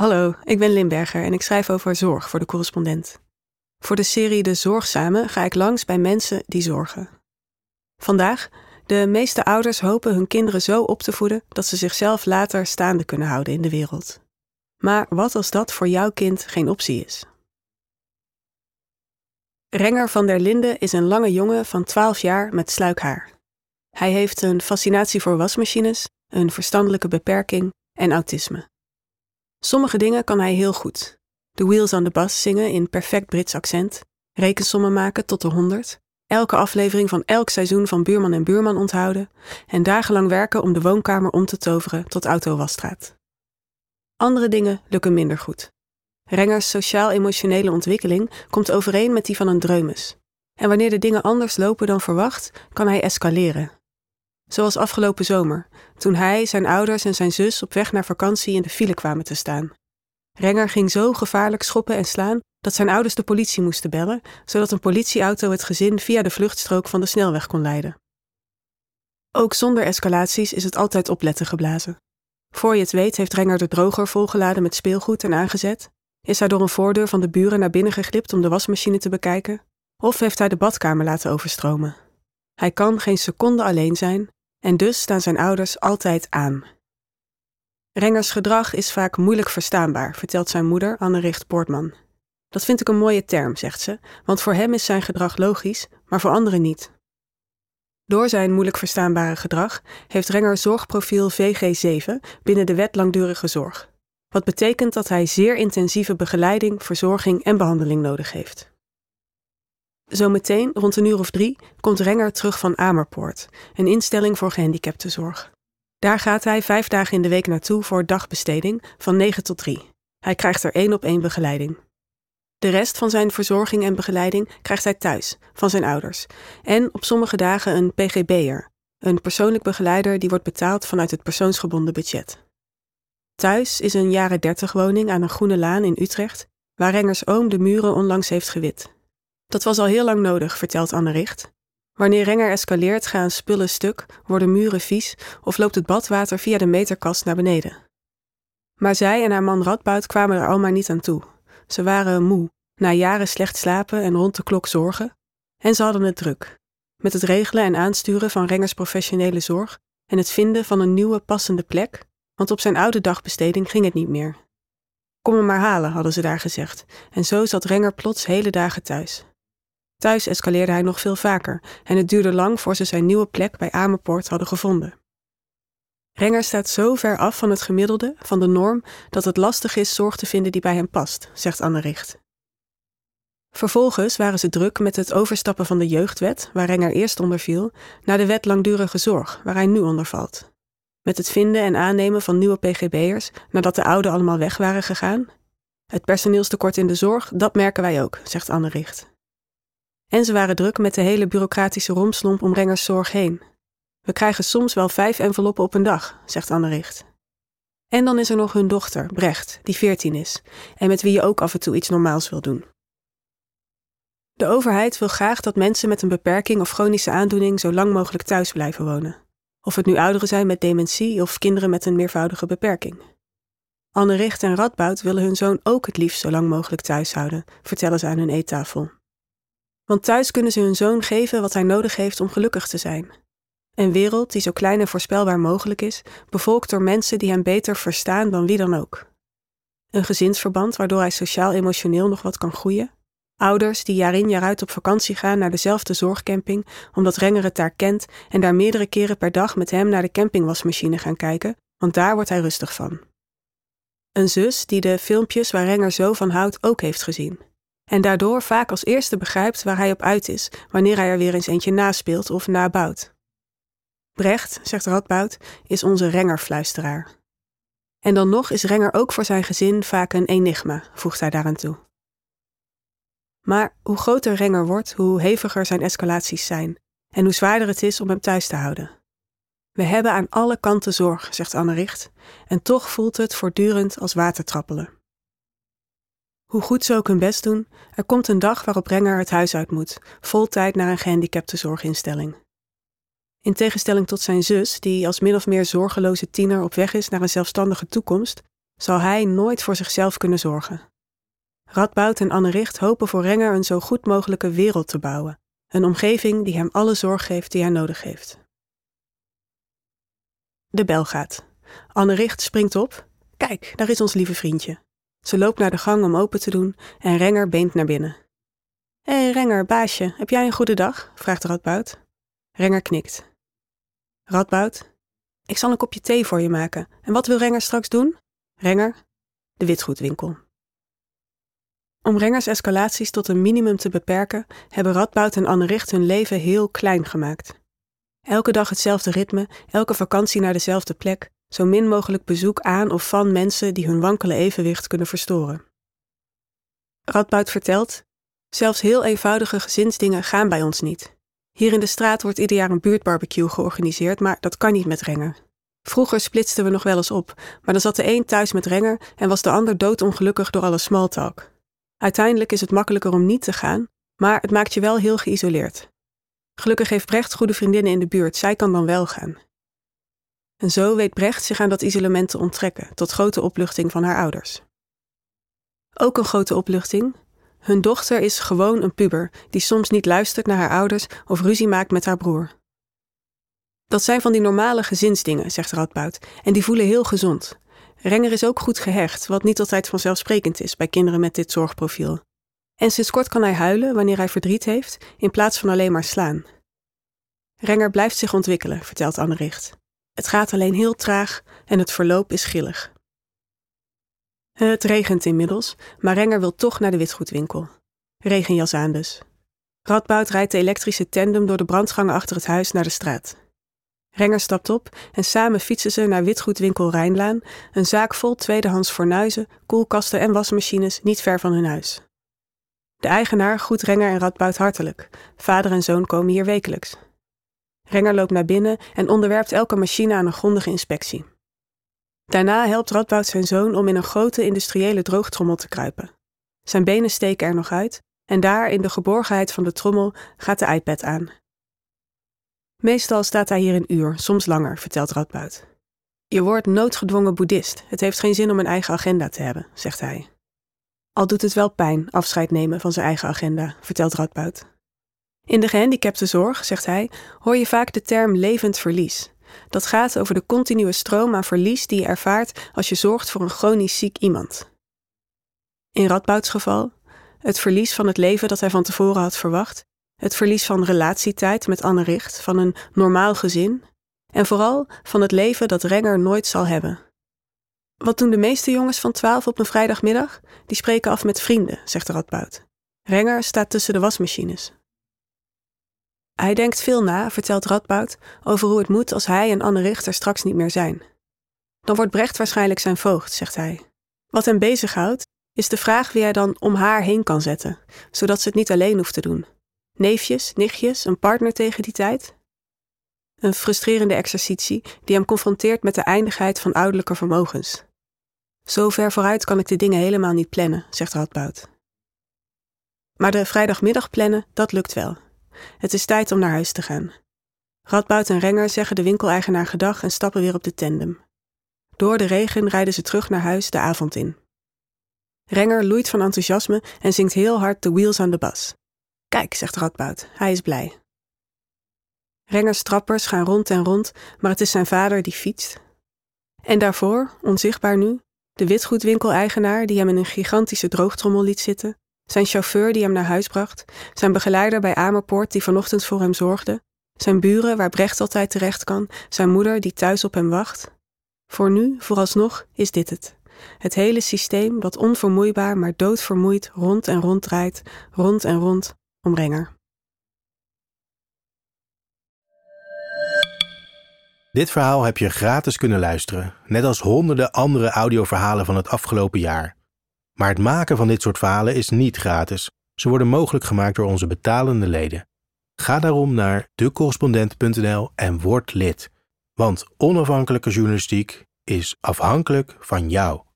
Hallo, ik ben Limberger en ik schrijf over zorg voor de correspondent. Voor de serie De Zorgzame ga ik langs bij mensen die zorgen. Vandaag, de meeste ouders hopen hun kinderen zo op te voeden dat ze zichzelf later staande kunnen houden in de wereld. Maar wat als dat voor jouw kind geen optie is? Renger van der Linde is een lange jongen van 12 jaar met sluik haar. Hij heeft een fascinatie voor wasmachines, een verstandelijke beperking en autisme. Sommige dingen kan hij heel goed. De Wheels on the Bus zingen in perfect Brits accent, rekensommen maken tot de honderd, elke aflevering van elk seizoen van Buurman en Buurman onthouden en dagenlang werken om de woonkamer om te toveren tot autowasstraat. Andere dingen lukken minder goed. Rengers sociaal-emotionele ontwikkeling komt overeen met die van een dreumes. En wanneer de dingen anders lopen dan verwacht, kan hij escaleren. Zoals afgelopen zomer, toen hij, zijn ouders en zijn zus op weg naar vakantie in de file kwamen te staan. Renger ging zo gevaarlijk schoppen en slaan dat zijn ouders de politie moesten bellen, zodat een politieauto het gezin via de vluchtstrook van de snelweg kon leiden. Ook zonder escalaties is het altijd opletten geblazen. Voor je het weet heeft Renger de droger volgeladen met speelgoed en aangezet, is hij door een voordeur van de buren naar binnen geglipt om de wasmachine te bekijken, of heeft hij de badkamer laten overstromen. Hij kan geen seconde alleen zijn en dus staan zijn ouders altijd aan. Rengers gedrag is vaak moeilijk verstaanbaar, vertelt zijn moeder Anne Richt Poortman. Dat vind ik een mooie term, zegt ze, want voor hem is zijn gedrag logisch, maar voor anderen niet. Door zijn moeilijk verstaanbare gedrag heeft Renger zorgprofiel VG7 binnen de wet langdurige zorg. Wat betekent dat hij zeer intensieve begeleiding, verzorging en behandeling nodig heeft. Zometeen, rond een uur of drie, komt Renger terug van Amerpoort, een instelling voor gehandicaptenzorg. Daar gaat hij vijf dagen in de week naartoe voor dagbesteding van 9 tot 3. Hij krijgt er één op één begeleiding. De rest van zijn verzorging en begeleiding krijgt hij thuis, van zijn ouders. En op sommige dagen een PGB'er, een persoonlijk begeleider die wordt betaald vanuit het persoonsgebonden budget. Thuis is een jaren dertig woning aan een groene laan in Utrecht, waar Rengers oom de muren onlangs heeft gewit. Dat was al heel lang nodig, vertelt Anne Richt. Wanneer Renger escaleert, gaan spullen stuk, worden muren vies of loopt het badwater via de meterkast naar beneden. Maar zij en haar man Radboud kwamen er allemaal niet aan toe. Ze waren moe, na jaren slecht slapen en rond de klok zorgen, en ze hadden het druk. Met het regelen en aansturen van Rengers professionele zorg en het vinden van een nieuwe passende plek, want op zijn oude dagbesteding ging het niet meer. Kom hem maar halen, hadden ze daar gezegd, en zo zat Renger plots hele dagen thuis. Thuis escaleerde hij nog veel vaker en het duurde lang voor ze zijn nieuwe plek bij Amerpoort hadden gevonden. Renger staat zo ver af van het gemiddelde, van de norm, dat het lastig is zorg te vinden die bij hem past, zegt Anne Richt. Vervolgens waren ze druk met het overstappen van de jeugdwet, waar Renger eerst onder viel, naar de wet langdurige zorg, waar hij nu onder valt. Met het vinden en aannemen van nieuwe PGB'ers nadat de oude allemaal weg waren gegaan. Het personeelstekort in de zorg, dat merken wij ook, zegt Anne Richt. En ze waren druk met de hele bureaucratische romslomp om Rengers zorg heen. We krijgen soms wel vijf enveloppen op een dag, zegt Anne Richt. En dan is er nog hun dochter, Brecht, die veertien is, en met wie je ook af en toe iets normaals wil doen. De overheid wil graag dat mensen met een beperking of chronische aandoening zo lang mogelijk thuis blijven wonen. Of het nu ouderen zijn met dementie of kinderen met een meervoudige beperking. Anne Richt en Radboud willen hun zoon ook het liefst zo lang mogelijk thuis houden, vertellen ze aan hun eettafel. Want thuis kunnen ze hun zoon geven wat hij nodig heeft om gelukkig te zijn. Een wereld die zo klein en voorspelbaar mogelijk is, bevolkt door mensen die hem beter verstaan dan wie dan ook. Een gezinsverband waardoor hij sociaal-emotioneel nog wat kan groeien. Ouders die jaar in jaar uit op vakantie gaan naar dezelfde zorgcamping, omdat Renger het daar kent en daar meerdere keren per dag met hem naar de campingwasmachine gaan kijken, want daar wordt hij rustig van. Een zus die de filmpjes waar Renger zo van houdt ook heeft gezien en daardoor vaak als eerste begrijpt waar hij op uit is wanneer hij er weer eens eentje naspeelt of nabouwt. Brecht, zegt Radboud, is onze Rengerfluisteraar. En dan nog is Renger ook voor zijn gezin vaak een enigma, voegt hij daaraan toe. Maar hoe groter Renger wordt, hoe heviger zijn escalaties zijn en hoe zwaarder het is om hem thuis te houden. We hebben aan alle kanten zorg, zegt Anne Richt, en toch voelt het voortdurend als watertrappelen. Hoe goed ze ook hun best doen, er komt een dag waarop Renger het huis uit moet, vol tijd naar een gehandicapte zorginstelling. In tegenstelling tot zijn zus, die als min of meer zorgeloze tiener op weg is naar een zelfstandige toekomst, zal hij nooit voor zichzelf kunnen zorgen. Radboud en Anne Richt hopen voor Renger een zo goed mogelijke wereld te bouwen, een omgeving die hem alle zorg geeft die hij nodig heeft. De bel gaat. Anne Richt springt op. Kijk, daar is ons lieve vriendje. Ze loopt naar de gang om open te doen en Renger beent naar binnen. Hé hey Renger, baasje, heb jij een goede dag? vraagt Radboud. Renger knikt. Radboud, ik zal een kopje thee voor je maken. En wat wil Renger straks doen? Renger, de witgoedwinkel. Om Rengers escalaties tot een minimum te beperken, hebben Radboud en Anne Richt hun leven heel klein gemaakt. Elke dag hetzelfde ritme, elke vakantie naar dezelfde plek, zo min mogelijk bezoek aan of van mensen die hun wankele evenwicht kunnen verstoren. Radboud vertelt: Zelfs heel eenvoudige gezinsdingen gaan bij ons niet. Hier in de straat wordt ieder jaar een buurtbarbecue georganiseerd, maar dat kan niet met Renger. Vroeger splitsten we nog wel eens op, maar dan zat de een thuis met Renger en was de ander doodongelukkig door alle smalltalk. Uiteindelijk is het makkelijker om niet te gaan, maar het maakt je wel heel geïsoleerd. Gelukkig heeft Brecht goede vriendinnen in de buurt, zij kan dan wel gaan. En zo weet Brecht zich aan dat isolement te onttrekken, tot grote opluchting van haar ouders. Ook een grote opluchting. Hun dochter is gewoon een puber die soms niet luistert naar haar ouders of ruzie maakt met haar broer. Dat zijn van die normale gezinsdingen, zegt Radboud, en die voelen heel gezond. Renger is ook goed gehecht, wat niet altijd vanzelfsprekend is bij kinderen met dit zorgprofiel. En sinds kort kan hij huilen wanneer hij verdriet heeft, in plaats van alleen maar slaan. Renger blijft zich ontwikkelen, vertelt Anne Richt. Het gaat alleen heel traag en het verloop is grillig. Het regent inmiddels, maar Renger wil toch naar de witgoedwinkel. Regenjas aan dus. Radboud rijdt de elektrische tandem door de brandgangen achter het huis naar de straat. Renger stapt op en samen fietsen ze naar witgoedwinkel Rijnlaan, een zaak vol tweedehands fornuizen, koelkasten en wasmachines niet ver van hun huis. De eigenaar groet Renger en Radboud hartelijk. Vader en zoon komen hier wekelijks. Renger loopt naar binnen en onderwerpt elke machine aan een grondige inspectie. Daarna helpt Radboud zijn zoon om in een grote industriële droogtrommel te kruipen. Zijn benen steken er nog uit en daar in de geborgenheid van de trommel gaat de iPad aan. Meestal staat hij hier een uur, soms langer, vertelt Radboud. Je wordt noodgedwongen boeddhist. Het heeft geen zin om een eigen agenda te hebben, zegt hij. Al doet het wel pijn afscheid nemen van zijn eigen agenda, vertelt Radboud. In de gehandicaptenzorg, zegt hij, hoor je vaak de term levend verlies. Dat gaat over de continue stroom aan verlies die je ervaart als je zorgt voor een chronisch ziek iemand. In Radbouds geval, het verlies van het leven dat hij van tevoren had verwacht, het verlies van relatietijd met Anne Richt, van een normaal gezin en vooral van het leven dat Renger nooit zal hebben. Wat doen de meeste jongens van twaalf op een vrijdagmiddag? Die spreken af met vrienden, zegt Radboud. Renger staat tussen de wasmachines. Hij denkt veel na, vertelt Radboud, over hoe het moet als hij en Anne Richter straks niet meer zijn. Dan wordt Brecht waarschijnlijk zijn voogd, zegt hij. Wat hem bezighoudt, is de vraag wie hij dan om haar heen kan zetten, zodat ze het niet alleen hoeft te doen. Neefjes, nichtjes, een partner tegen die tijd? Een frustrerende exercitie die hem confronteert met de eindigheid van ouderlijke vermogens. Zo ver vooruit kan ik de dingen helemaal niet plannen, zegt Radboud. Maar de vrijdagmiddag plannen, dat lukt wel. Het is tijd om naar huis te gaan. Radboud en Renger zeggen de winkeleigenaar gedag en stappen weer op de tandem. Door de regen rijden ze terug naar huis de avond in. Renger loeit van enthousiasme en zingt heel hard de wheels aan de bas. Kijk, zegt Radboud, hij is blij. Rengers trappers gaan rond en rond, maar het is zijn vader die fietst. En daarvoor, onzichtbaar nu, de witgoedwinkeleigenaar die hem in een gigantische droogtrommel liet zitten, zijn chauffeur die hem naar huis bracht, zijn begeleider bij Amerpoort die vanochtend voor hem zorgde, zijn buren waar Brecht altijd terecht kan, zijn moeder die thuis op hem wacht. Voor nu, vooralsnog, is dit het. Het hele systeem dat onvermoeibaar maar doodvermoeid rond en rond draait, rond en rond, om Renger. Dit verhaal heb je gratis kunnen luisteren, net als honderden andere audioverhalen van het afgelopen jaar. Maar het maken van dit soort verhalen is niet gratis. Ze worden mogelijk gemaakt door onze betalende leden. Ga daarom naar decorrespondent.nl en word lid. Want onafhankelijke journalistiek is afhankelijk van jou.